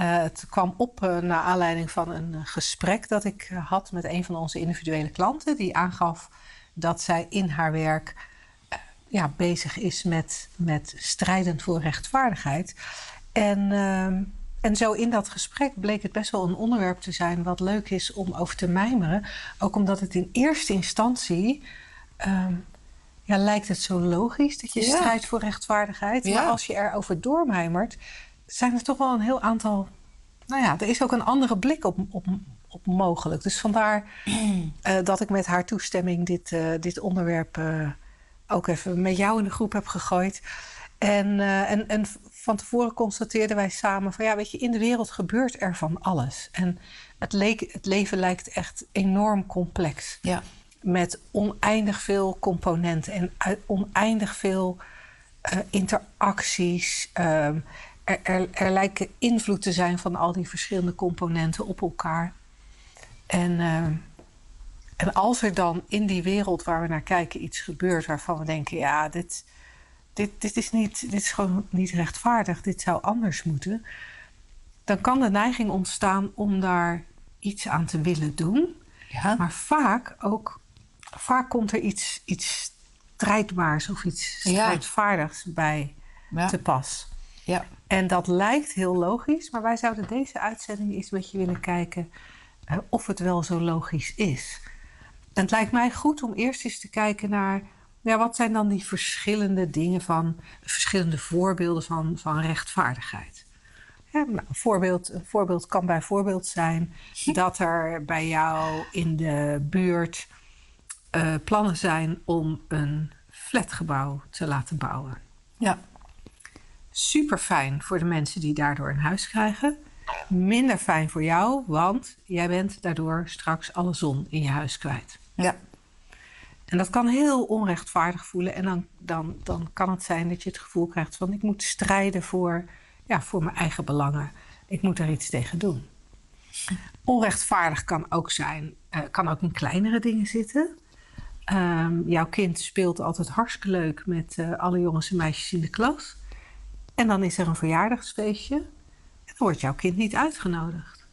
Uh, het kwam op uh, naar aanleiding van een uh, gesprek dat ik had met een van onze individuele klanten. Die aangaf dat zij in haar werk ja, bezig is met, met strijden voor rechtvaardigheid. En, en zo in dat gesprek bleek het best wel een onderwerp te zijn wat leuk is om over te mijmeren. Ook omdat het in eerste instantie ja, lijkt het zo logisch dat je ja. strijdt voor rechtvaardigheid. Ja. Maar als je erover doormijmert, zijn er toch wel een heel aantal. Nou ja, er is ook een andere blik op, op, op mogelijk. Dus vandaar uh, dat ik met haar toestemming dit, uh, dit onderwerp uh, ook even met jou in de groep heb gegooid. En, en, en van tevoren constateerden wij samen van ja, weet je, in de wereld gebeurt er van alles. En het, leek, het leven lijkt echt enorm complex. Ja met oneindig veel componenten en oneindig veel uh, interacties. Uh, er, er, er, lijken invloed te zijn van al die verschillende componenten op elkaar. En, uh, en als er dan in die wereld waar we naar kijken iets gebeurt waarvan we denken: ja, dit, dit, dit, is, niet, dit is gewoon niet rechtvaardig, dit zou anders moeten. Dan kan de neiging ontstaan om daar iets aan te willen doen. Ja. Maar vaak ook vaak komt er iets, iets strijdbaars of iets strijdvaardigs ja. bij ja. te pas. Ja. En dat lijkt heel logisch, maar wij zouden deze uitzending eens met je willen kijken uh, of het wel zo logisch is. Het lijkt mij goed om eerst eens te kijken naar ja, wat zijn dan die verschillende dingen van, verschillende voorbeelden van, van rechtvaardigheid. Nou, een, voorbeeld, een voorbeeld kan bijvoorbeeld zijn dat er bij jou in de buurt uh, plannen zijn om een flatgebouw te laten bouwen. Ja. Super fijn voor de mensen die daardoor een huis krijgen. Minder fijn voor jou, want jij bent daardoor straks alle zon in je huis kwijt. Ja. En dat kan heel onrechtvaardig voelen. En dan, dan, dan kan het zijn dat je het gevoel krijgt van ik moet strijden voor, ja, voor mijn eigen belangen. Ik moet er iets tegen doen. Onrechtvaardig kan ook zijn, uh, kan ook in kleinere dingen zitten. Um, jouw kind speelt altijd hartstikke leuk met uh, alle jongens en meisjes in de klas. En dan is er een verjaardagsfeestje. En dan wordt jouw kind niet uitgenodigd.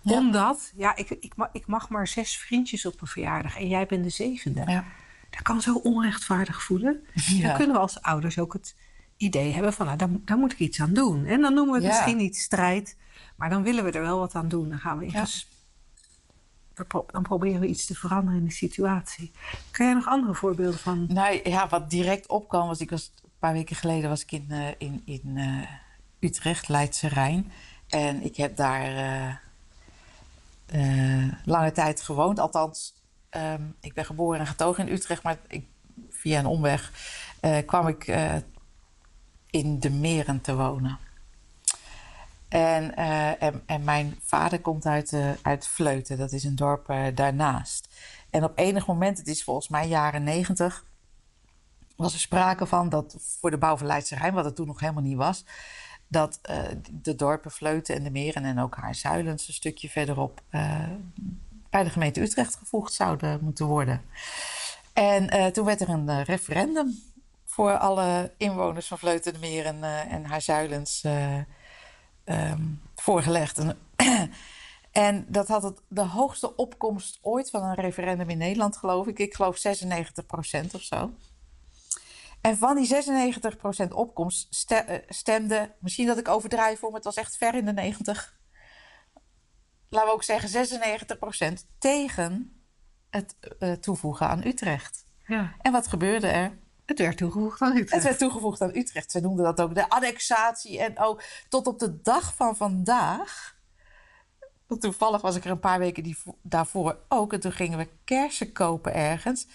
Ja. Omdat, ja, ik, ik, ik, mag maar zes vriendjes op een verjaardag en jij bent de zevende. Ja. Dat kan zo onrechtvaardig voelen. Ja. Dan kunnen we als ouders ook het idee hebben van, nou, daar, daar moet ik iets aan doen. En dan noemen we het misschien niet strijd, maar dan willen we er wel wat aan doen. Dan gaan we in gesprek dan proberen we iets te veranderen in de situatie. Kan jij nog andere voorbeelden van? Nou ja, wat direct opkwam was, ik was paar weken geleden was ik in, uh, in, in uh, Utrecht, Leidse Rijn. En ik heb daar uh, lange tijd gewoond. Althans, um, ik ben geboren en getogen in Utrecht, maar ik, via een omweg kwam ik in de meren te wonen. En, en, en, mijn vader komt uit, uit Vleuten, dat is een dorp daarnaast. En op enig moment, het is volgens mij jaren negentig, was er sprake van dat voor de bouw van Leidse Rijn, wat het toen nog helemaal niet was, dat de dorpen Vleuten en de Meren en ook haar Zuilens een stukje verderop bij de gemeente Utrecht gevoegd zouden moeten worden. En toen werd er een referendum voor alle inwoners van Vleuten, de Meren en haar Zuilens um, voorgelegd. En, en, dat had het, de hoogste opkomst ooit van een referendum in Nederland, geloof ik. Ik geloof 96 procent of zo. En van die 96% opkomst eh, stemde, misschien dat ik overdrijf voor, maar het was echt ver in de 90. Laten we ook zeggen 96% tegen het uh, toevoegen aan Utrecht. Ja. En wat gebeurde er? Het werd toegevoegd aan Utrecht. Het werd toegevoegd aan Utrecht. Ze noemden dat ook de annexatie. En ook tot op de dag van vandaag. Want toevallig was ik er een paar weken die, daarvoor ook. En toen gingen we kersen kopen ergens.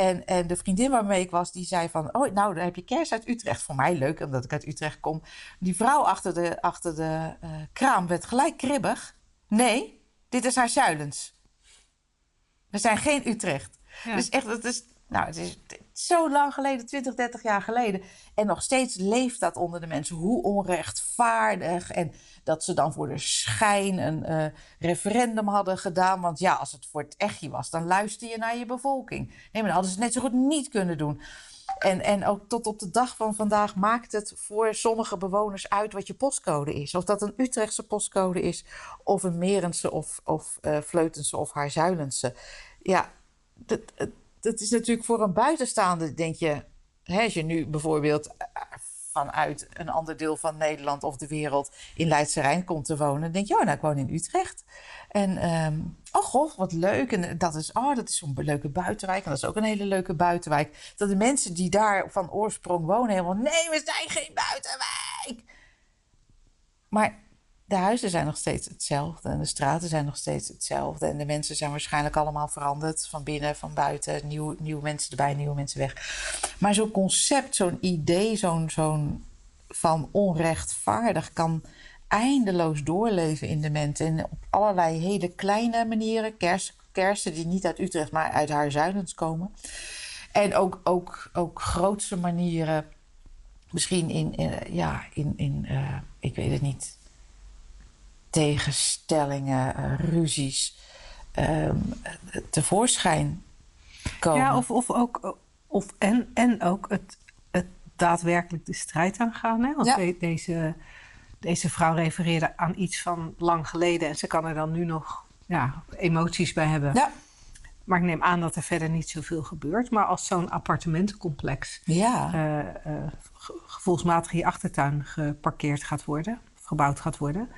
En, en de vriendin waarmee ik was, die zei van... Oh, nou, dan heb je kers uit Utrecht. Voor mij leuk, omdat ik uit Utrecht kom. Die vrouw achter de, achter de uh, kraam werd gelijk kribbig. Nee, dit is haar Zuilens. We zijn geen Utrecht. Ja. Dus echt, het is, nou, het is zo lang geleden, 20, 30 jaar geleden. En nog steeds leeft dat onder de mensen. Hoe onrechtvaardig. En dat ze dan voor de schijn een uh, referendum hadden gedaan. Want ja, als het voor het echtje was, dan luister je naar je bevolking. Nee, maar dan hadden ze het net zo goed niet kunnen doen. En, en ook tot op de dag van vandaag maakt het voor sommige bewoners uit wat je postcode is. Of dat een Utrechtse postcode is, of een Merense, of, of uh, Vleutense, of Haarzuilense. Ja, dat, dat is natuurlijk voor een buitenstaande, denk je, hè, als je nu bijvoorbeeld eh, vanuit een ander deel van Nederland of de wereld in Leidse Rijn komt te wonen, denk je, oh, nou, ik woon in Utrecht. En, um, oh god, wat leuk. En dat is, oh, dat is zo'n leuke buitenwijk. En dat is ook een hele leuke buitenwijk. Dat de mensen die daar van oorsprong wonen helemaal, nee, we zijn geen buitenwijk. Maar de huizen zijn nog steeds hetzelfde en de straten zijn nog steeds hetzelfde. En de mensen zijn waarschijnlijk allemaal veranderd van binnen, van buiten. Nieuw, nieuwe mensen erbij, nieuwe mensen weg. Maar zo'n concept, zo'n idee, zo'n zo'n van onrechtvaardig kan eindeloos doorleven in de mensen. En op allerlei hele kleine manieren. Kers, kersen die niet uit Utrecht, maar uit haar zuidens komen. En ook, ook, ook grootste manieren. Misschien in, ja, in, in uh, ik weet het niet tegenstellingen, uh, ruzies um, tevoorschijn komen. Ja, of, of ook, of, en, en ook het, het daadwerkelijk de strijd aangaan. Hè? Want ja. deze, deze vrouw refereerde aan iets van lang geleden en ze kan er dan nu nog ja, emoties bij hebben. Ja. Maar ik neem aan dat er verder niet zoveel gebeurt. Maar als zo'n appartementencomplex ja. Uh, uh, gevoelsmatig in je achtertuin geparkeerd gaat worden, gebouwd gaat worden,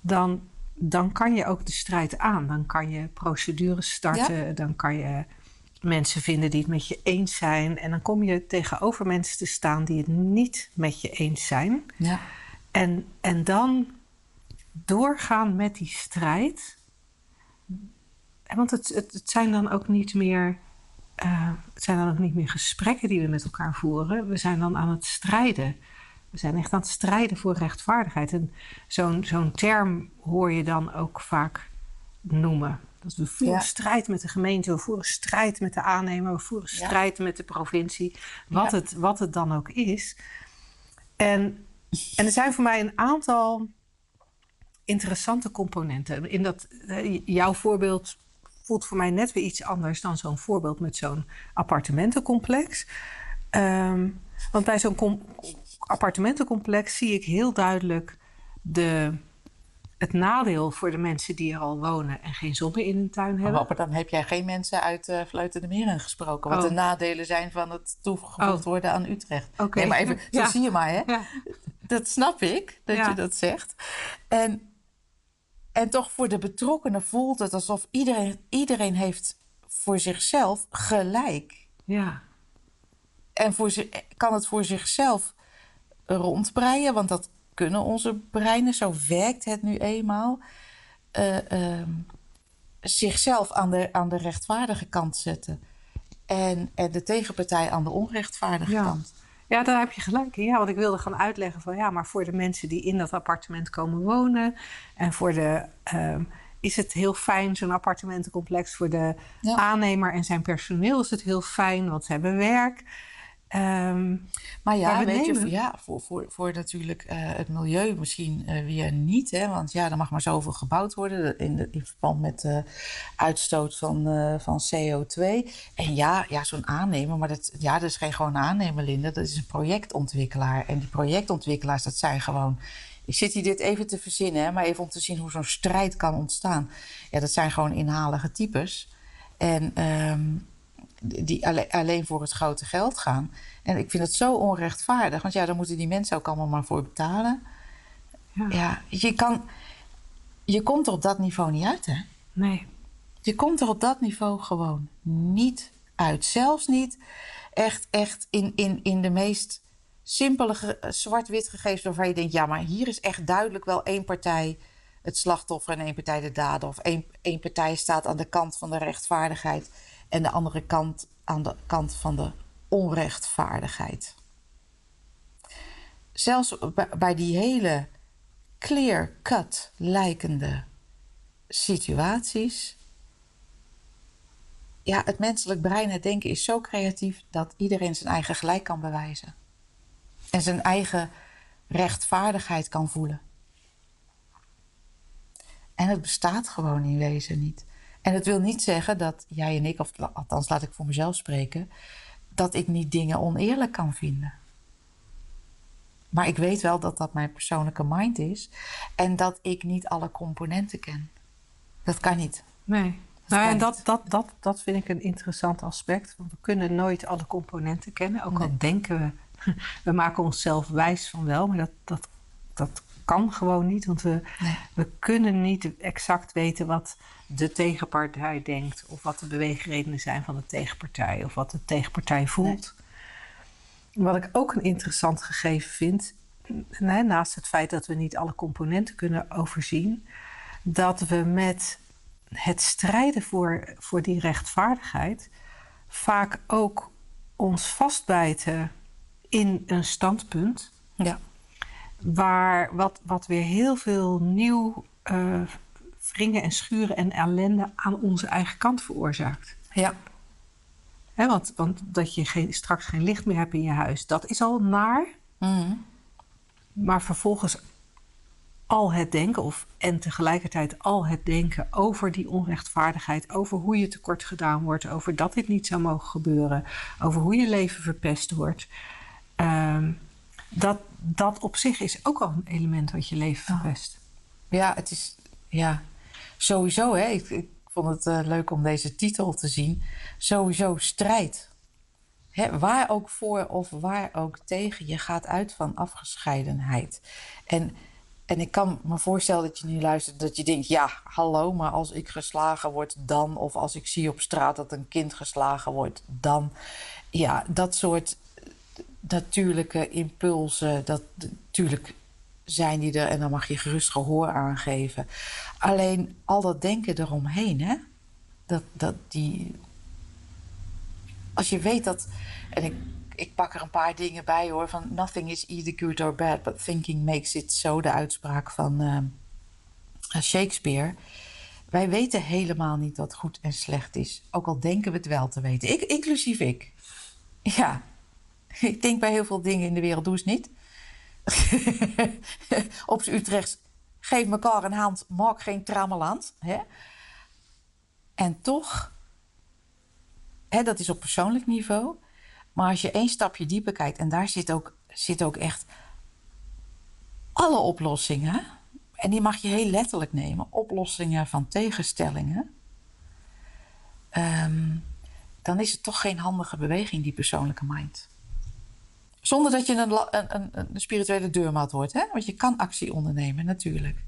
dan, dan kan je ook de strijd aan. Dan kan je procedures starten, dan kan je mensen vinden die het met je eens zijn. En dan kom je tegenover mensen te staan die het niet met je eens zijn. Ja. En, en dan doorgaan met die strijd. Want het, het, het zijn dan ook niet meer. Uh, het zijn dan ook niet meer gesprekken die we met elkaar voeren. We zijn dan aan het strijden. We zijn echt aan het strijden voor rechtvaardigheid. En zo'n zo'n term hoor je dan ook vaak noemen. Dat we voeren strijd met de gemeente, we voeren strijd met de aannemer, we voeren strijd met de provincie, wat, het, wat het dan ook is. En, en er zijn voor mij een aantal interessante componenten. In dat, eh, jouw voorbeeld voelt voor mij net weer iets anders dan zo'n voorbeeld met zo'n appartementencomplex. Um, want bij zo'n appartementencomplex zie ik heel duidelijk de, het nadeel voor de mensen die er al wonen en geen zon in hun tuin hebben. Maar dan heb jij geen mensen uit uh, Fluiten de Meren gesproken. Wat oh. de nadelen zijn van het toegevoegd oh. worden aan Utrecht. Okay. Nee, maar even, zo zie je maar, hè? Ja. Dat snap ik, dat je dat zegt. En, en toch voor de betrokkenen voelt het alsof iedereen, iedereen heeft voor zichzelf gelijk. Ja. En voor, kan het voor zichzelf rondbreien, want dat kunnen onze breinen, zo werkt het nu eenmaal, uh, uh, zichzelf aan de, aan de rechtvaardige kant zetten. En, en de tegenpartij aan de onrechtvaardige kant. Ja, daar heb je gelijk in. Ja, want ik wilde gaan uitleggen van ja, maar voor de mensen die in dat appartement komen wonen en voor de. Uh, is het heel fijn, zo'n appartementencomplex. Voor de aannemer en zijn personeel is het heel fijn, want ze hebben werk. Um, maar ja, weet je, ja, voor, voor, voor natuurlijk uh, het milieu misschien uh, weer niet. Hè? Want ja, er mag maar zoveel gebouwd worden in, de, in verband met de uitstoot van, uh, van CO2. En ja, ja zo'n aannemer, maar dat, ja, dat is geen gewoon aannemer, Linda. Dat is een projectontwikkelaar. En die projectontwikkelaars, dat zijn gewoon... Ik zit hier dit even te verzinnen, hè, maar even om te zien hoe zo'n strijd kan ontstaan. Ja, dat zijn gewoon inhalige types. En... Um, die alleen voor het grote geld gaan. En ik vind het zo onrechtvaardig, want ja, daar moeten die mensen ook allemaal maar voor betalen. Ja, ja je, kan, je komt er op dat niveau niet uit, hè? Nee. Je komt er op dat niveau gewoon niet uit. Zelfs niet echt, echt in, in, in de meest simpele zwart-wit gegevens waarvan je denkt: ja, maar hier is echt duidelijk wel één partij het slachtoffer en één partij de dader. Of één, één partij staat aan de kant van de rechtvaardigheid en de andere kant aan de kant van de onrechtvaardigheid. Zelfs bij die hele clear-cut lijkende situaties. Ja, het menselijk brein, het denken is zo creatief dat iedereen zijn eigen gelijk kan bewijzen. En zijn eigen rechtvaardigheid kan voelen. En het bestaat gewoon in wezen niet. En het wil niet zeggen dat jij en ik, of althans laat ik voor mezelf spreken, dat ik niet dingen oneerlijk kan vinden. Maar ik weet wel dat dat mijn persoonlijke mind is en dat ik niet alle componenten ken. Dat kan niet. Nee. nou, en dat, dat, dat, dat vind ik een interessant aspect. Want we kunnen nooit alle componenten kennen. Ook al denken we, we maken onszelf wijs van wel, maar dat, dat, dat kan gewoon niet. Want we, we kunnen niet exact weten wat de tegenpartij denkt. Of wat de beweegredenen zijn van de tegenpartij. Of wat de tegenpartij voelt. Wat ik ook een interessant gegeven vind. Naast het feit dat we niet alle componenten kunnen overzien. Dat we met het strijden voor, voor die rechtvaardigheid. vaak ook ons vastbijten in een standpunt. Ja waar wat, wat weer heel veel nieuw uh, wringen en schuren en ellende aan onze eigen kant veroorzaakt. Ja. He, want, want dat je geen, straks geen licht meer hebt in je huis, dat is al naar. Mm. Maar vervolgens al het denken, of, en tegelijkertijd al het denken over die onrechtvaardigheid, over hoe je tekort gedaan wordt, over dat dit niet zou mogen gebeuren, over hoe je leven verpest wordt. Uh, dat, dat op zich is ook al een element wat je leven verpest. Ja, het is ja, sowieso. Hè, ik, ik vond het uh, leuk om deze titel te zien. Sowieso strijd. Hè, waar ook voor of waar ook tegen. Je gaat uit van afgescheidenheid. En, en ik kan me voorstellen dat je nu luistert dat je denkt: ja, hallo, maar als ik geslagen word, dan. Of als ik zie op straat dat een kind geslagen wordt, dan. Ja, dat soort natuurlijke impulsen, dat natuurlijk zijn die er en dan mag je gerust gehoor aangeven. Alleen al dat denken eromheen, hè? Dat, dat die. Als je weet dat. En ik, ik pak er een paar dingen bij hoor. Van nothing is either good or bad, but thinking makes it so. De uitspraak van uh, Shakespeare. Wij weten helemaal niet wat goed en slecht is. Ook al denken we het wel te weten. Ik, inclusief ik. Ja, Ik denk bij heel veel dingen in de wereld, doe eens niet. Op z'n Utrechts, geef elkaar een hand, maak geen trammeland. Hè? En toch, hè, dat is op persoonlijk niveau. Maar als je één stapje dieper kijkt, en daar zit ook, zit ook echt alle oplossingen. En die mag je heel letterlijk nemen. Oplossingen van tegenstellingen. Ehm, dan is het toch geen handige beweging, die persoonlijke mind. Zonder dat je een, een, een, spirituele deurmat wordt. Hè? Want je kan actie ondernemen, natuurlijk.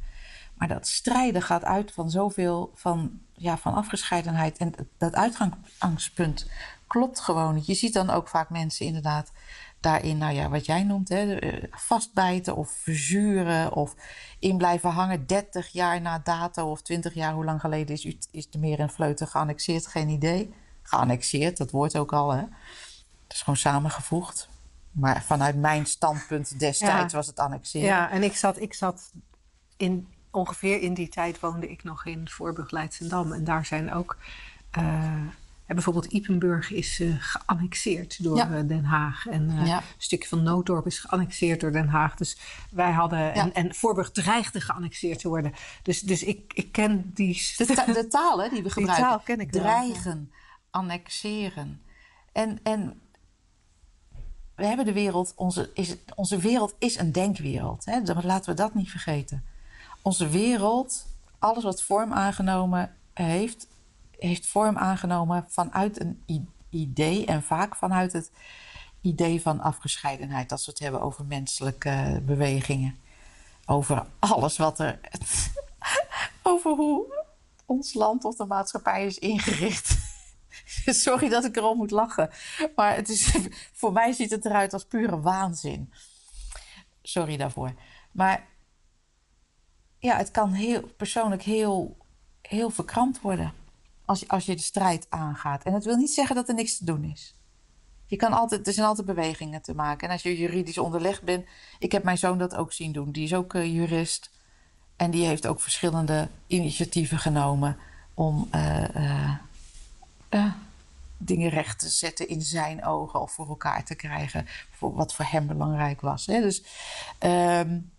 Maar dat strijden gaat uit van zoveel van, ja, van afgescheidenheid. En dat uitgangspunt klopt gewoon. Je ziet dan ook vaak mensen inderdaad daarin, nou ja, wat jij noemt, hè, eh, vastbijten of verzuren of in blijven hangen 30 jaar na dato of 20 jaar, hoe lang geleden is, is de meer en Vleuten geannexeerd? Geen idee. Geannexeerd, dat woord ook al, hè. Het is gewoon samengevoegd. Maar vanuit mijn standpunt destijds was het annexeren. Ja, en ik zat, ik zat in, ongeveer in die tijd woonde ik nog in Voorburg Leidsendam. En daar zijn ook... Uh, bijvoorbeeld Ipenburg is uh, geannexeerd door ja. Eh, Den Haag. En uh, een stukje van Nooddorp is geannexeerd door Den Haag. Dus wij hadden... En, en Voorburg dreigde geannexeerd te worden. Dus, dus ik, ik ken die... De, ta de talen die we gebruiken. Die taal ken ik Dreigen, wel. annexeren. En, en we hebben de wereld, onze, is, onze wereld is een denkwereld. Hè? Laten we dat niet vergeten. Onze wereld, alles wat vorm aangenomen heeft, heeft vorm aangenomen vanuit een idee en vaak vanuit het idee van afgescheidenheid. Als we het hebben over menselijke bewegingen. Over alles wat er. over hoe ons land of de maatschappij is ingericht. Sorry dat ik erom moet lachen. Maar het is, voor mij ziet het eruit als pure waanzin. Sorry daarvoor. Maar ja, het kan heel, persoonlijk heel, heel verkrampt worden. als je, als je de strijd aangaat. En dat wil niet zeggen dat er niks te doen is. Je kan altijd, er zijn altijd bewegingen te maken. En als je juridisch onderlegd bent. Ik heb mijn zoon dat ook zien doen. Die is ook uh, jurist. En die heeft ook verschillende initiatieven genomen om uh, uh, dingen recht te zetten in zijn ogen of voor elkaar te krijgen. Voor wat voor hem belangrijk was. Hè. Dus um,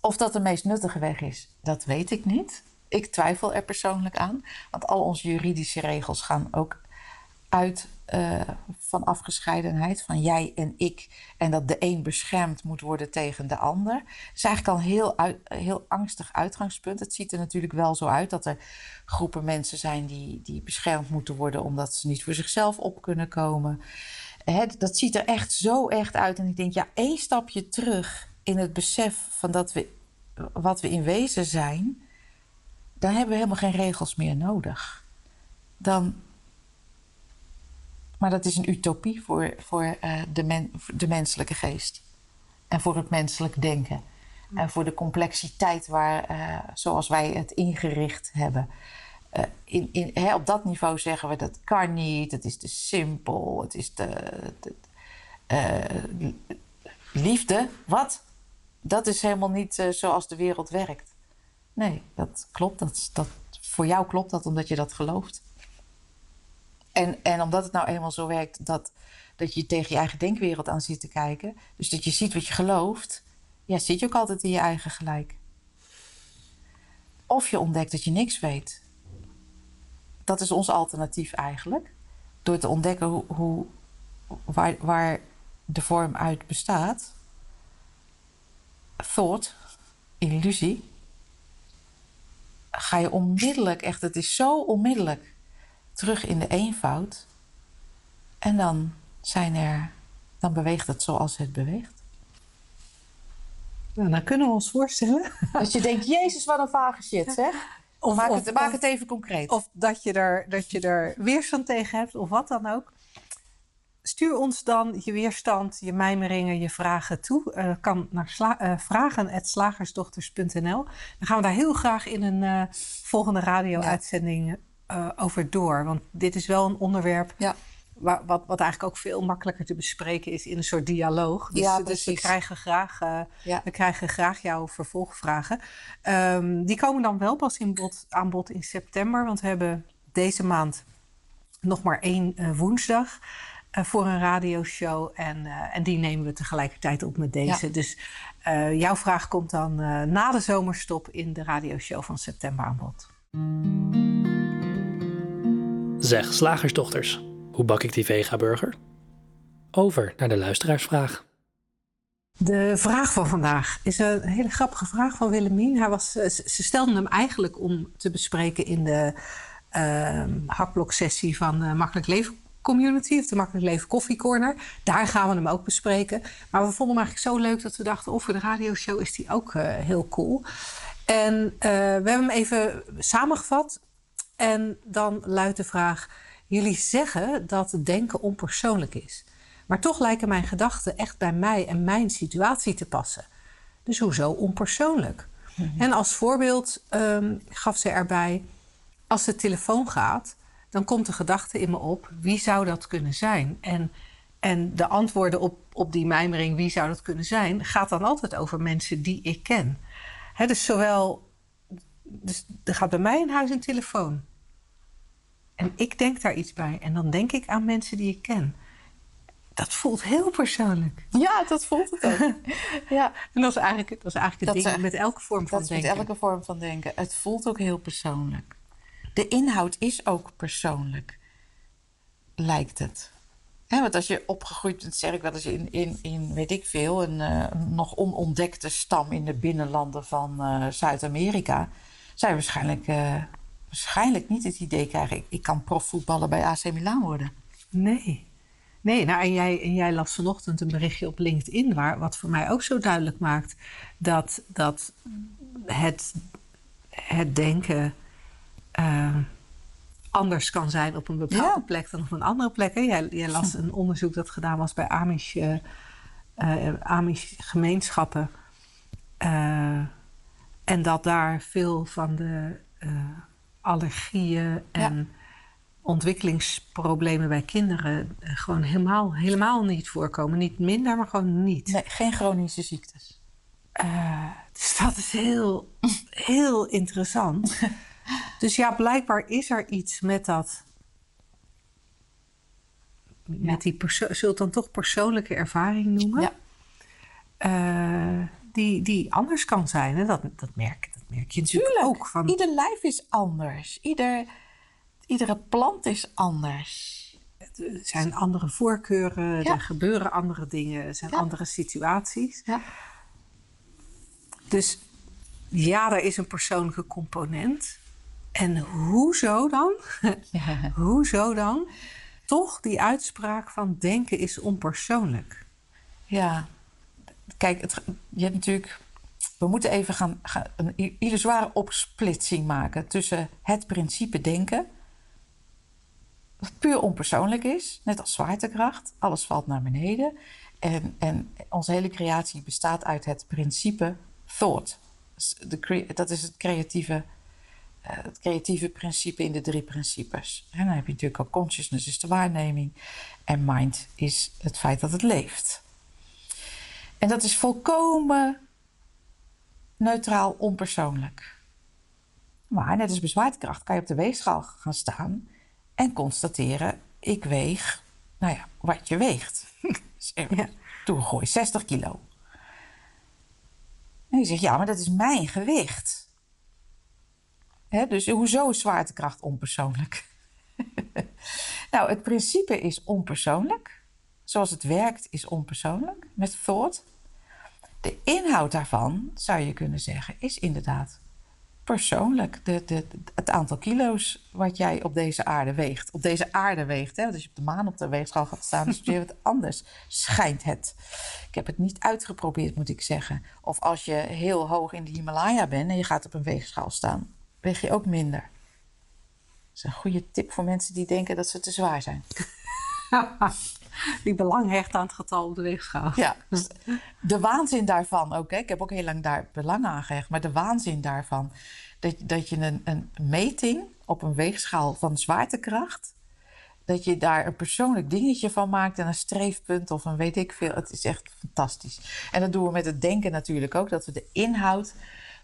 of dat de meest nuttige weg is, dat weet ik niet. Ik twijfel er persoonlijk aan. Want al onze juridische regels gaan ook uit uh, van afgescheidenheid, van jij en ik. En dat de een beschermd moet worden tegen de ander. Dat is eigenlijk al een heel, heel angstig uitgangspunt. Het ziet er natuurlijk wel zo uit dat er groepen mensen zijn die, die beschermd moeten worden omdat ze niet voor zichzelf op kunnen komen. Dat ziet er echt zo echt uit. En ik denk, ja, één stapje terug in het besef van dat we wat we in wezen zijn, dan hebben we helemaal geen regels meer nodig. Dan, maar dat is een utopie voor, voor uh, de, men, de menselijke geest. En voor het menselijk denken. En voor de complexiteit waar, uh, zoals wij het ingericht hebben. Uh, in, in, hè, op dat niveau zeggen we dat kan niet, het is te simpel, het is te. te liefde, wat? dat is helemaal niet zoals de wereld werkt. Nee, dat klopt. Dat, dat, voor jou klopt dat omdat je dat gelooft. En, en omdat het nou eenmaal zo werkt dat, dat je tegen je eigen denkwereld aan zit te kijken. Dus dat je ziet wat je gelooft. Ja, zit je ook altijd in je eigen gelijk. Of je ontdekt dat je niks weet. Dat is ons alternatief eigenlijk. Door te ontdekken hoe, hoe, waar, waar de vorm uit bestaat thought, illusie, ga je onmiddellijk, echt, het is zo onmiddellijk, terug in de eenvoud. En dan zijn er, dan beweegt het zoals het beweegt. Nou, dan kunnen we ons voorstellen. Dat je denkt, Jezus, wat een vage shit, zeg. Of, maak, het, maak het even concreet. Of dat je, er, dat je er weerstand tegen hebt, of wat dan ook. Stuur ons dan je weerstand, je mijmeringen, je vragen toe. Uh, kan naar sla- uh, vragen.slagersdochters.nl. Dan gaan we daar heel graag in een uh, volgende radio-uitzending ja. Over door. Want dit is wel een onderwerp ja. waar, wat, wat eigenlijk ook veel makkelijker te bespreken is in een soort dialoog. Dus, ja, dus we, krijgen graag, we krijgen graag jouw vervolgvragen. Um, die komen dan wel pas in bod, aan bod in september. Want we hebben deze maand nog maar één woensdag. Uh, voor een radioshow. En, uh, en die nemen we tegelijkertijd op met deze. Ja. Dus uh, jouw vraag komt dan na de zomerstop in de radioshow van september aan bod. Zeg, slagersdochters, hoe bak ik die vega-burger? Over naar de luisteraarsvraag. De vraag van vandaag is een hele grappige vraag van Willemien. Hij was, ze stelde hem eigenlijk om te bespreken in de hakblok-sessie van Makkelijk Leven community, of de Makkelijk Leven Koffie Corner. Daar gaan we hem ook bespreken. Maar we vonden hem eigenlijk zo leuk dat we dachten, of voor de radioshow is die ook uh, heel cool. En uh, we hebben hem even samengevat. En dan luidt de vraag: Jullie zeggen dat denken onpersoonlijk is. Maar toch lijken mijn gedachten echt bij mij en mijn situatie te passen. Dus hoezo onpersoonlijk? Mm-hmm. En als voorbeeld um, gaf ze erbij: als de telefoon gaat, dan komt de gedachte in me op: wie zou dat kunnen zijn? En, en de antwoorden op, op die mijmering, wie zou dat kunnen zijn, gaat dan altijd over mensen die ik ken. He, dus zowel, dus er gaat bij mij in huis een telefoon. En ik denk daar iets bij. En dan denk ik aan mensen die ik ken. Dat voelt heel persoonlijk. Ja, dat voelt het ook. ja. En dat is eigenlijk, dat is eigenlijk het dat ding met elke vorm van denken. Met elke vorm van denken. Het voelt ook heel persoonlijk de inhoud is ook persoonlijk, lijkt het. want als je opgegroeid bent, zeg ik wel eens in, in, in weet ik veel, een uh, nog onontdekte stam in de binnenlanden van uh, Zuid-Amerika, je waarschijnlijk, uh, waarschijnlijk niet het idee krijgen: ik, ik kan profvoetballer bij AC Milan worden. Nee. Nee, nou, en jij, en jij las vanochtend een berichtje op LinkedIn, waar, wat voor mij ook zo duidelijk maakt dat, dat het, het denken uh, anders kan zijn op een bepaalde ja. plek dan op een andere plek. Jij, jij, las een onderzoek dat gedaan was bij Amish, uh, uh, Amish gemeenschappen. En dat daar veel van de allergieën en ontwikkelingsproblemen bij kinderen eh, gewoon helemaal, helemaal niet voorkomen. Niet minder, maar gewoon niet. Nee, geen chronische ziektes. Uh, dus dat is heel, heel interessant. dus ja, blijkbaar is er iets met dat. Met die perso- zult dan toch persoonlijke ervaring noemen. Ja. Uh, die, die anders kan zijn. Hè? Dat, dat, merk, dat merk je natuurlijk Tuurlijk. ook. Van... Ieder lijf is anders. Ieder, iedere plant is anders. Er zijn andere voorkeuren, Ja. er gebeuren andere dingen, er zijn Ja. andere situaties. Ja. Dus ja, er is een persoonlijke component. En hoezo dan? Hoezo dan? Toch die uitspraak van denken is onpersoonlijk. Ja, kijk, het, je hebt natuurlijk. We moeten even gaan, gaan een illusoire opsplitsing maken tussen het principe denken, wat puur onpersoonlijk is, net als zwaartekracht, alles valt naar beneden. En, en onze hele creatie bestaat uit het principe thought. Dus dat is het creatieve, eh, het creatieve principe in de drie principes. En dan heb je natuurlijk ook consciousness is de waarneming en mind is het feit dat het leeft. En dat is volkomen neutraal, onpersoonlijk. Maar net als bij zwaartekracht kan je op de weegschaal gaan staan en constateren: ik weeg, nou ja, wat je weegt. Ja. Een gooi, 60 kilo. En je zegt: ja, maar dat is mijn gewicht. Dus hoezo is zwaartekracht onpersoonlijk? nou, het principe is onpersoonlijk. Zoals het werkt is onpersoonlijk met thought. De inhoud daarvan, zou je kunnen zeggen, is inderdaad persoonlijk. De, de, het aantal kilo's wat jij op deze aarde weegt. Op deze aarde weegt. Hè? Als je op de maan op de weegschaal gaat staan, is het weer wat anders. Schijnt het. Ik heb het niet uitgeprobeerd, moet ik zeggen. Of als je heel hoog in de Himalaya bent en je gaat op een weegschaal staan, weeg je ook minder. Dat is een goede tip voor mensen die denken dat ze te zwaar zijn. Die belang hecht aan het getal op de weegschaal. Ja, dus de waanzin daarvan ook. Ik heb ook heel lang daar belang aan gehecht. Maar de waanzin daarvan. Dat, dat je een, een meting op een weegschaal van zwaartekracht. Dat je daar een persoonlijk dingetje van maakt. En een streefpunt of een weet ik veel. Het is echt fantastisch. En dat doen we met het denken natuurlijk ook. Dat we de inhoud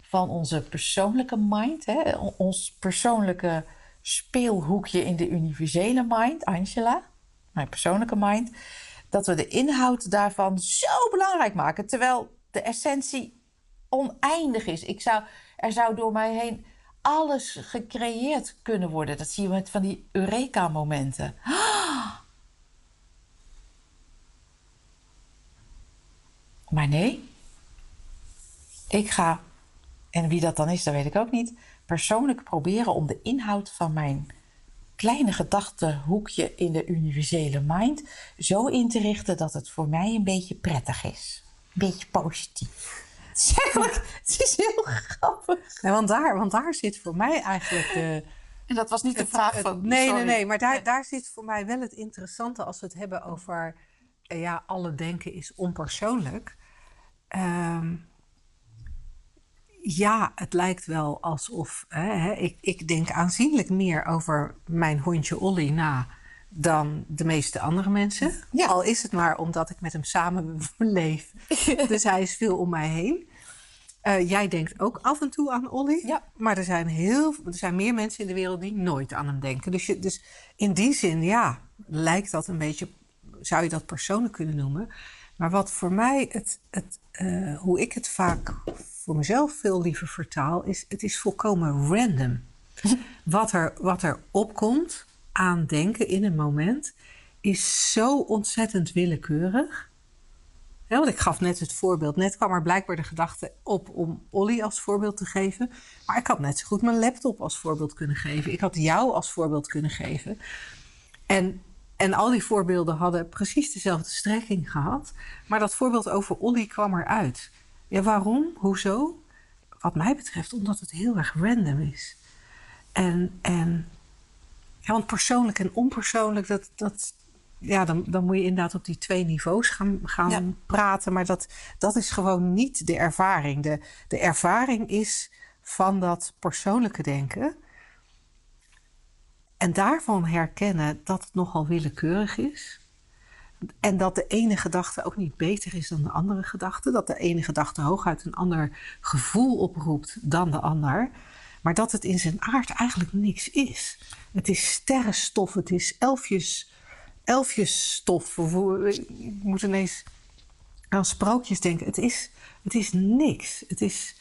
van onze persoonlijke mind. Hè? Ons persoonlijke speelhoekje in de universele mind. Angela mijn persoonlijke mind, dat we de inhoud daarvan zo belangrijk maken, terwijl de essentie oneindig is. Ik zou, er zou door mij heen alles gecreëerd kunnen worden. Dat zie je met van die Eureka-momenten. Maar nee, ik ga, en wie dat dan is, dat weet ik ook niet, persoonlijk proberen om de inhoud van mijn kleine gedachtehoekje in de universele mind zo in te richten dat het voor mij een beetje prettig is. Een beetje positief. Het is eigenlijk, het is heel grappig. Nee, want, daar, want daar zit voor mij eigenlijk de. En dat was niet de het- vraag het- van... Nee, sorry. nee, nee. Maar daar, daar zit voor mij wel het interessante als we het hebben over. eh, ja, alle denken is onpersoonlijk. Ehm, ja, het lijkt wel alsof. Hè, ik, ik denk aanzienlijk meer over mijn hondje Olly na dan de meeste andere mensen. Ja. Al is het maar omdat ik met hem samen leef. dus hij is veel om mij heen. Eh, jij denkt ook af en toe aan Olly. Ja. Maar er zijn, heel, er zijn meer mensen in de wereld die nooit aan hem denken. Dus, je, dus in die zin, ja, lijkt dat een beetje... Zou je dat persoonlijk kunnen noemen. Maar wat voor mij, het, het, eh, hoe ik het vaak voor mezelf veel liever vertaal... is het is volkomen random. wat, er, wat er opkomt aan denken in een moment... is zo ontzettend willekeurig... Ja, want ik gaf net het voorbeeld. Net kwam er blijkbaar de gedachte op om Olly als voorbeeld te geven. Maar ik had net zo goed mijn laptop als voorbeeld kunnen geven. Ik had jou als voorbeeld kunnen geven. En, en al die voorbeelden hadden precies dezelfde strekking gehad. Maar dat voorbeeld over Olly kwam eruit. Ja, waarom? Hoezo? Wat mij betreft omdat het heel erg random is. En, en ja, want persoonlijk en onpersoonlijk, dat, dat, ja, dan, dan moet je inderdaad op die twee niveaus gaan, gaan Ja. praten. Maar dat, dat is gewoon niet de ervaring. De, de ervaring is van dat persoonlijke denken. En daarvan herkennen dat het nogal willekeurig is. En dat de ene gedachte ook niet beter is dan de andere gedachte. Dat de ene gedachte hooguit een ander gevoel oproept dan de ander. Maar dat het in zijn aard eigenlijk niks is. Het is sterrenstof, het is elfjes, elfjesstof. Ik moet ineens aan sprookjes denken. Het is, het is niks. Het is...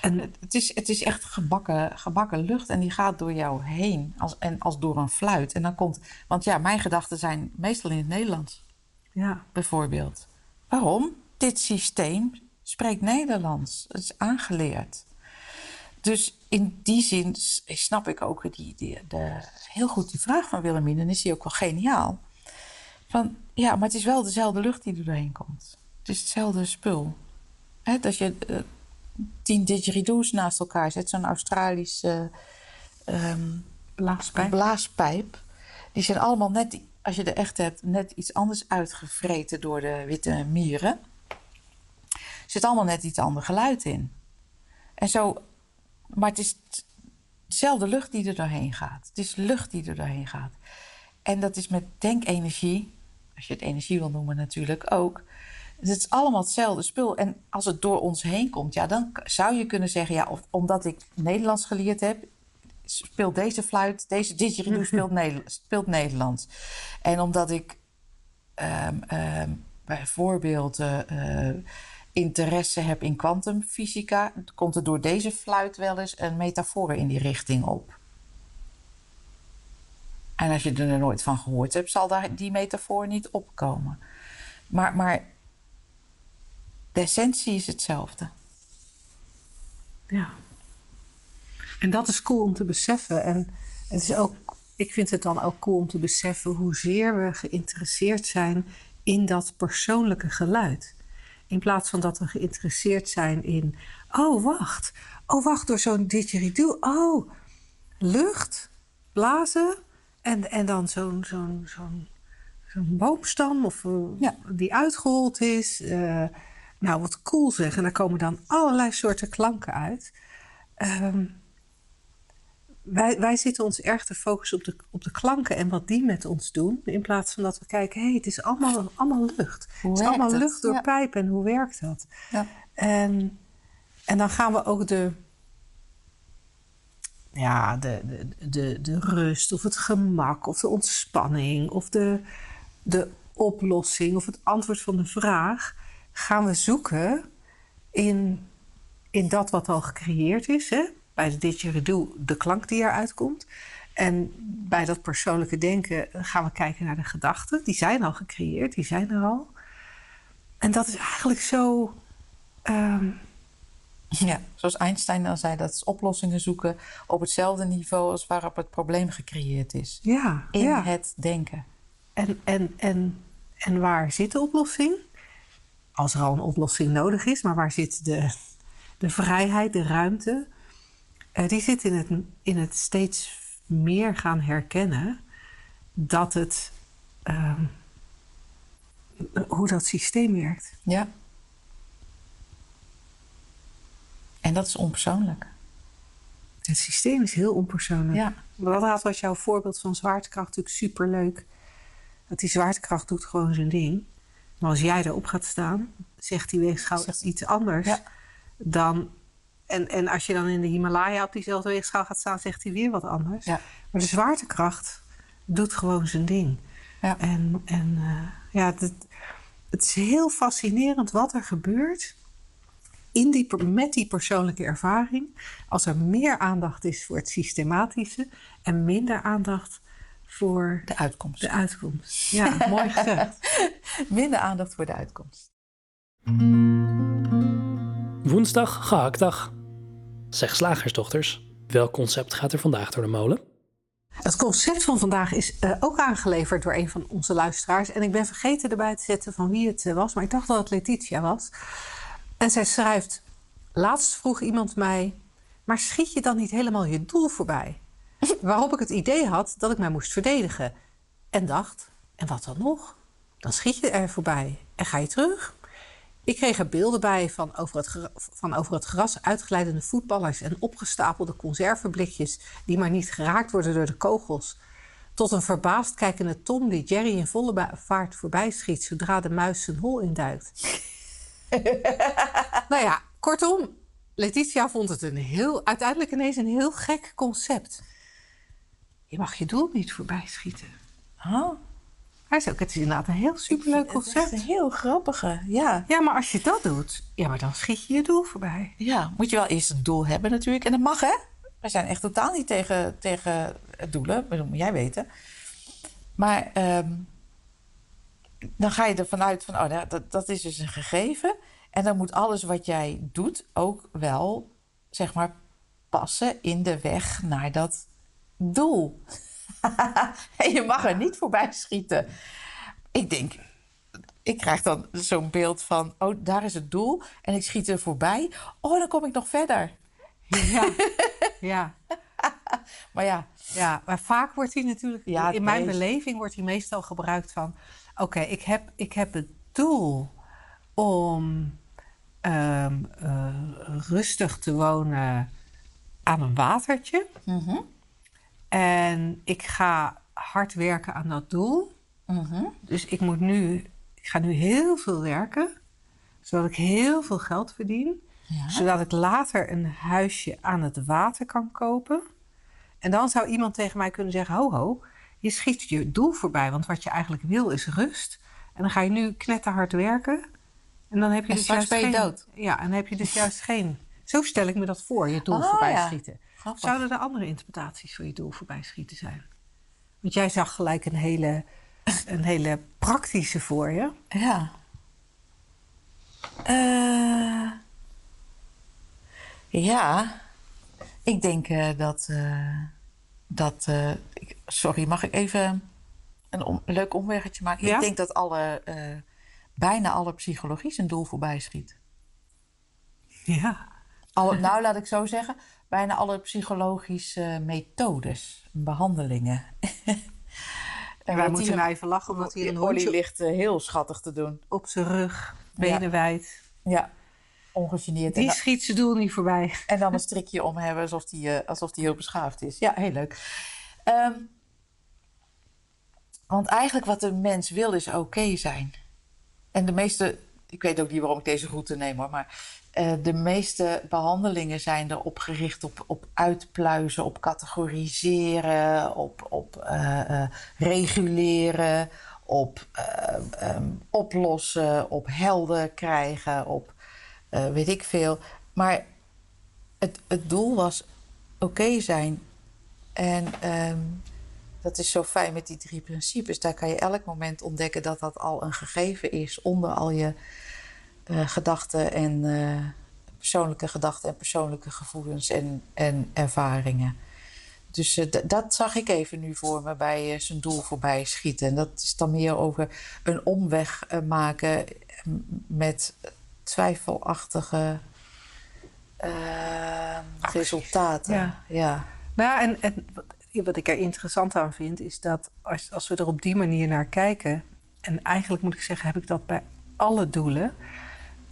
En het is, het is echt gebakken, gebakken lucht en die gaat door jou heen als, en als door een fluit. En dan komt, want ja, mijn gedachten zijn meestal in het Nederlands. Ja. Bijvoorbeeld. Waarom? Dit systeem spreekt Nederlands. Het is aangeleerd. Dus in die zin snap ik ook die, die, de, heel goed die vraag van Willemine. En is die ook wel geniaal. Van, ja, maar het is wel dezelfde lucht die er doorheen komt. Het is hetzelfde spul. He, dat je uh, tien didgeridoos naast elkaar zet, zo'n Australische um, blaaspijp. blaaspijp. Die zijn allemaal net, als je de echt hebt, net iets anders uitgevreten door de witte mieren. Er zit allemaal net iets ander geluid in. En zo maar het is dezelfde lucht die er doorheen gaat. Het is lucht die er doorheen gaat. En dat is met denkenergie, als je het energie wil noemen natuurlijk ook. Het is allemaal hetzelfde spul. En als het door ons heen komt, ja, dan zou je kunnen zeggen... ja, of, omdat ik Nederlands geleerd heb... speelt deze fluit, deze didgeridoo speelt, Nederlands, speelt Nederlands. En omdat ik um, um, bijvoorbeeld... Uh, interesse heb in kwantumfysica, komt er door deze fluit wel eens een metafoor in die richting op. En als je er nooit van gehoord hebt, zal daar die metafoor niet opkomen. Maar, maar de essentie is hetzelfde. Ja. En dat is cool om te beseffen. En het is ook, ik vind het dan ook cool om te beseffen hoezeer we geïnteresseerd zijn in dat persoonlijke geluid. In plaats van dat we geïnteresseerd zijn in, oh wacht, oh wacht, door zo'n didgeridoo, oh, lucht, blazen en, en dan zo'n zo'n zo'n zo'n boomstam of, ja. die uitgerold is. Uh, nou, wat cool zeg. En daar komen dan allerlei soorten klanken uit. Um, wij, wij zitten ons erg te focussen op de, op de klanken en wat die met ons doen. In plaats van dat we kijken, hé, hey, het is allemaal, allemaal lucht. het is allemaal lucht door pijp en hoe werkt dat? Ja. En, en dan gaan we ook de, ja, de, de, de, de rust of het gemak of de ontspanning of de, de oplossing of het antwoord van de vraag gaan we zoeken in, in dat wat al gecreëerd is. Hè? bij de didgeridoo de klank die eruit komt. En bij dat persoonlijke denken gaan we kijken naar de gedachten. Die zijn al gecreëerd, die zijn er al. En dat is eigenlijk zo. Um... Ja, zoals Einstein dan zei, dat is oplossingen zoeken op hetzelfde niveau als waarop het probleem gecreëerd is. Ja, in ja. het denken. En, en, en, en waar zit de oplossing? Als er al een oplossing nodig is, maar waar zit de, de vrijheid, de ruimte? Uh, die zit in het, in het steeds meer gaan herkennen dat het. Uh, hoe dat systeem werkt. Ja. En dat is onpersoonlijk. Het systeem is heel onpersoonlijk. Ja. Dat was jouw voorbeeld van zwaartekracht natuurlijk superleuk. Dat die zwaartekracht doet gewoon zijn ding. Maar als jij erop gaat staan, zegt die weegschaal iets anders ja. dan en, en als je dan in de Himalaya op diezelfde weegschaal gaat staan, zegt hij weer wat anders. Ja. Maar de zwaartekracht doet gewoon zijn ding. Ja. En, en uh, ja, het, het is heel fascinerend wat er gebeurt in die, met die persoonlijke ervaring. Als er meer aandacht is voor het systematische en minder aandacht voor de uitkomst. De uitkomst. Ja, mooi gezegd. Minder aandacht voor de uitkomst. Woensdag, gehaktdag. Zeg slagersdochters, welk concept gaat er vandaag door de molen? Het concept van vandaag is uh, ook aangeleverd door een van onze luisteraars. En ik ben vergeten erbij te zetten van wie het uh, was, maar ik dacht dat het Letitia was. En zij schrijft: Laatst vroeg iemand mij, maar schiet je dan niet helemaal je doel voorbij? Waarop ik het idee had dat ik mij moest verdedigen. En dacht: En wat dan nog? Dan schiet je er voorbij en ga je terug. Ik kreeg er beelden bij van over het, van over het gras uitglijdende voetballers en opgestapelde conserveblikjes die maar niet geraakt worden door de kogels. Tot een verbaasd kijkende Tom die Jerry in volle vaart voorbij schiet zodra de muis zijn hol induikt. nou ja, kortom, Letitia vond het een heel, uiteindelijk ineens een heel gek concept. Je mag je doel niet voorbij schieten. Oh, Hij is ook, het is inderdaad een heel superleuk het is concept. een heel grappige, ja. Ja, maar als je dat doet, ja, maar dan schiet je je doel voorbij. Ja, moet je wel eerst een doel hebben natuurlijk. En dat mag, hè? Wij zijn echt totaal niet tegen, tegen het doelen. Dat moet jij weten. Maar ehm, dan ga je ervan uit van... Oh, nou, dat, dat is dus een gegeven. En dan moet alles wat jij doet ook wel, zeg maar... passen in de weg naar dat doel. en je mag er niet voorbij schieten. Ik denk, ik krijg dan zo'n beeld van, oh, daar is het doel. En ik schiet er voorbij. Oh, dan kom ik nog verder. Ja, ja, Maar ja, ja. Maar vaak wordt hij natuurlijk, Ja, in mijn beleving wordt hij meestal gebruikt van... Oké, ik, heb, ik heb het doel om ehm, eh, rustig te wonen aan een watertje. mhm, En ik ga hard werken aan dat doel. mhm. Dus ik moet nu, ik ga nu heel veel werken, zodat ik heel veel geld verdien, Ja. zodat ik later een huisje aan het water kan kopen. En dan zou iemand tegen mij kunnen zeggen: ho ho, je schiet je doel voorbij, want wat je eigenlijk wil is rust. En dan ga je nu knetterhard werken. En dan heb je En dus juist je geen, dood. Ja, en dan heb je dus juist geen. Zo stel ik me dat voor, je doel Oh, voorbij ja. schieten. Grappig. Zouden er andere interpretaties voor je doel voorbij schieten zijn? Want jij zag gelijk een hele, een hele praktische voor je. Ja. Eh, ja, ik denk eh, dat. eh, dat ik- sorry, mag ik even een, om- leuk omweggetje maken? Ja? Ik denk dat alle, bijna alle psychologie zijn doel voorbij schiet. Ja. Alle, nou, laat ik zo zeggen, bijna alle psychologische methodes, behandelingen. En wij moeten nou even lachen omdat hier een hondje ligt eh, heel schattig te doen. op zijn rug, benen wijd. Ja, ongegeneerd. En Die dan- schiet zijn doel niet voorbij. En dan een strikje om hebben alsof die, eh, alsof die heel beschaafd is. Ja, heel leuk. Ehm, want eigenlijk wat de mens wil is oké zijn. En de meeste, ik weet ook niet waarom ik deze route neem hoor, maar eh, de meeste behandelingen zijn erop gericht op, op uitpluizen, op categoriseren, op, op eh, eh, reguleren, op eh, ehm, oplossen, op helder krijgen, op weet ik veel. Maar het, het doel was oké zijn. En ehm, dat is zo fijn met die drie principes. Daar kan je elk moment ontdekken dat dat al een gegeven is onder al je eh, gedachten en eh, persoonlijke gedachten en persoonlijke gevoelens en, en ervaringen. Dus eh, dat zag ik even nu voor me bij zijn doel voorbij schieten. En dat is dan meer over een omweg maken met twijfelachtige resultaten. Ja. ja. Nou ja, en, en wat, wat ik er interessant aan vind, is dat als, als we er op die manier naar kijken, en eigenlijk moet ik zeggen, heb ik dat bij alle doelen.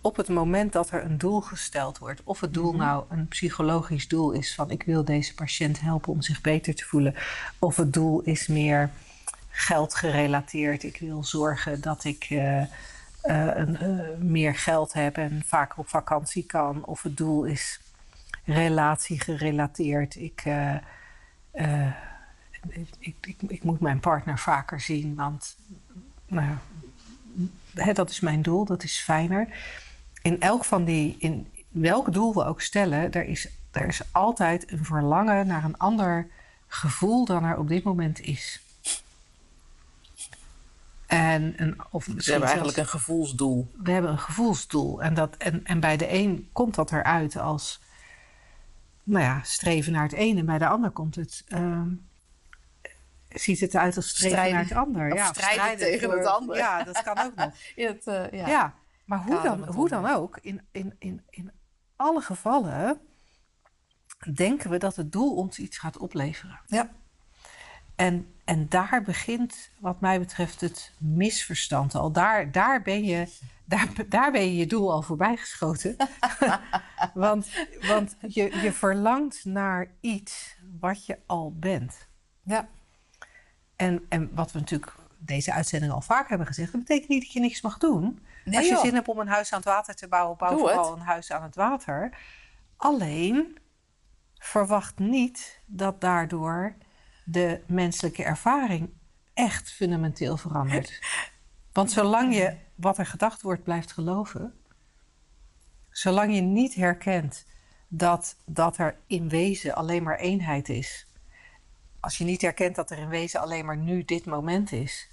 Op het moment dat er een doel gesteld wordt, of het doel nou een psychologisch doel is van ik wil deze patiënt helpen om zich beter te voelen, of het doel is meer geldgerelateerd, ik wil zorgen dat ik eh, eh, een, eh, meer geld heb en vaker op vakantie kan, of het doel is relatiegerelateerd. Ik, eh, eh, ik, ik, ik, ik moet mijn partner vaker zien, want nou, hè, dat is mijn doel, dat is fijner. In elk van die, in welk doel we ook stellen, er is, er is altijd een verlangen naar een ander gevoel dan er op dit moment is. En een, of misschien hebben zelfs- eigenlijk een gevoelsdoel. we hebben een gevoelsdoel. En, dat, en, en bij de een komt dat eruit als nou ja, streven naar het ene. En bij de ander komt het, ehm, ziet het eruit als streven Strijden. naar het ander. Of strijden tegen het ander. Ja, dat kan ook nog. Het, eh, ja. Ja, maar hoe dan, hoe dan ook, in, in, in, in alle gevallen denken we dat het doel ons iets gaat opleveren. Ja. En, en daar begint, wat mij betreft, het misverstand al. Daar, daar, ben, je, daar, daar ben je je doel al voorbij geschoten. want want je, je verlangt naar iets wat je al bent. Ja. En, en wat we natuurlijk deze uitzending al vaak hebben gezegd, dat betekent niet dat je niks mag doen. Nee, Als je joh. zin hebt om een huis aan het water te bouwen, bouw vooral een huis aan het water. Alleen verwacht niet dat daardoor de menselijke ervaring echt fundamenteel verandert. Want zolang je wat er gedacht wordt blijft geloven, zolang je niet herkent dat, dat er in wezen alleen maar eenheid is, als je niet herkent dat er in wezen alleen maar nu dit moment is,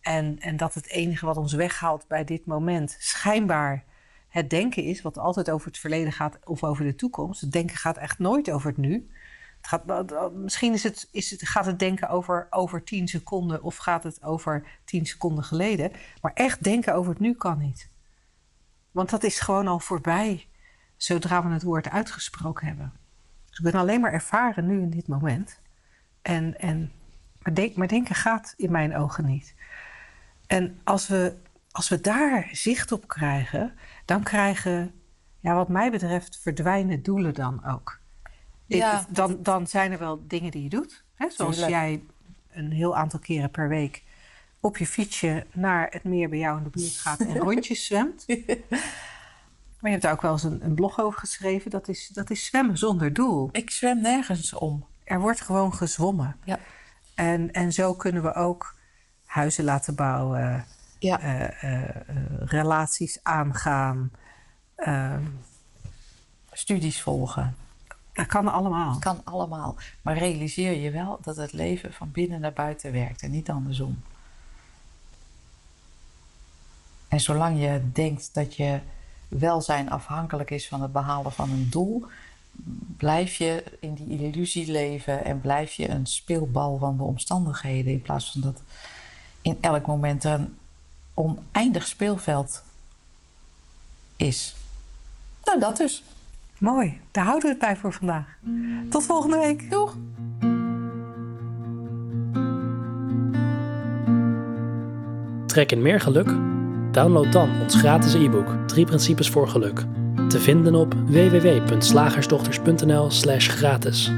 en, en dat het enige wat ons weghaalt bij dit moment schijnbaar het denken is, wat altijd over het verleden gaat of over de toekomst. Het denken gaat echt nooit over het nu. Het gaat, misschien is het, is het, gaat het denken over, over 10 seconden of gaat het over 10 seconden geleden. Maar echt denken over het nu kan niet. Want dat is gewoon al voorbij zodra we het woord uitgesproken hebben. Dus we kunnen alleen maar ervaren nu in dit moment. En, en, maar, denk, maar denken gaat in mijn ogen niet. En als we, als we daar zicht op krijgen, dan krijgen, ja, wat mij betreft, verdwijnen doelen dan ook. Ik- Ja. dan, dan zijn er wel dingen die je doet. Hè? Zoals Tuurlijk. jij een heel aantal keren per week op je fietsje naar het meer bij jou in de buurt gaat en rondjes zwemt. Maar je hebt daar ook wel eens een, een blog over geschreven. Dat is, dat is zwemmen zonder doel. Ik zwem nergens om. Er wordt gewoon gezwommen. Ja. En, en zo kunnen we ook huizen laten bouwen, Ja. eh, eh, eh, relaties aangaan. Ehm, Studies volgen. dat kan allemaal. Kan allemaal. Maar realiseer je wel dat het leven van binnen naar buiten werkt en niet andersom. En zolang je denkt dat je welzijn afhankelijk is van het behalen van een doel, blijf je in die illusie leven en blijf je een speelbal van de omstandigheden in plaats van dat in elk moment er een oneindig speelveld is. Nou, dat dus. Mooi, daar houden we het bij voor vandaag. Tot volgende week. Doeg! Trek in meer geluk? Download dan ons gratis e-book 3 principes voor geluk. Te vinden op www.slagersdochters.nl/gratis.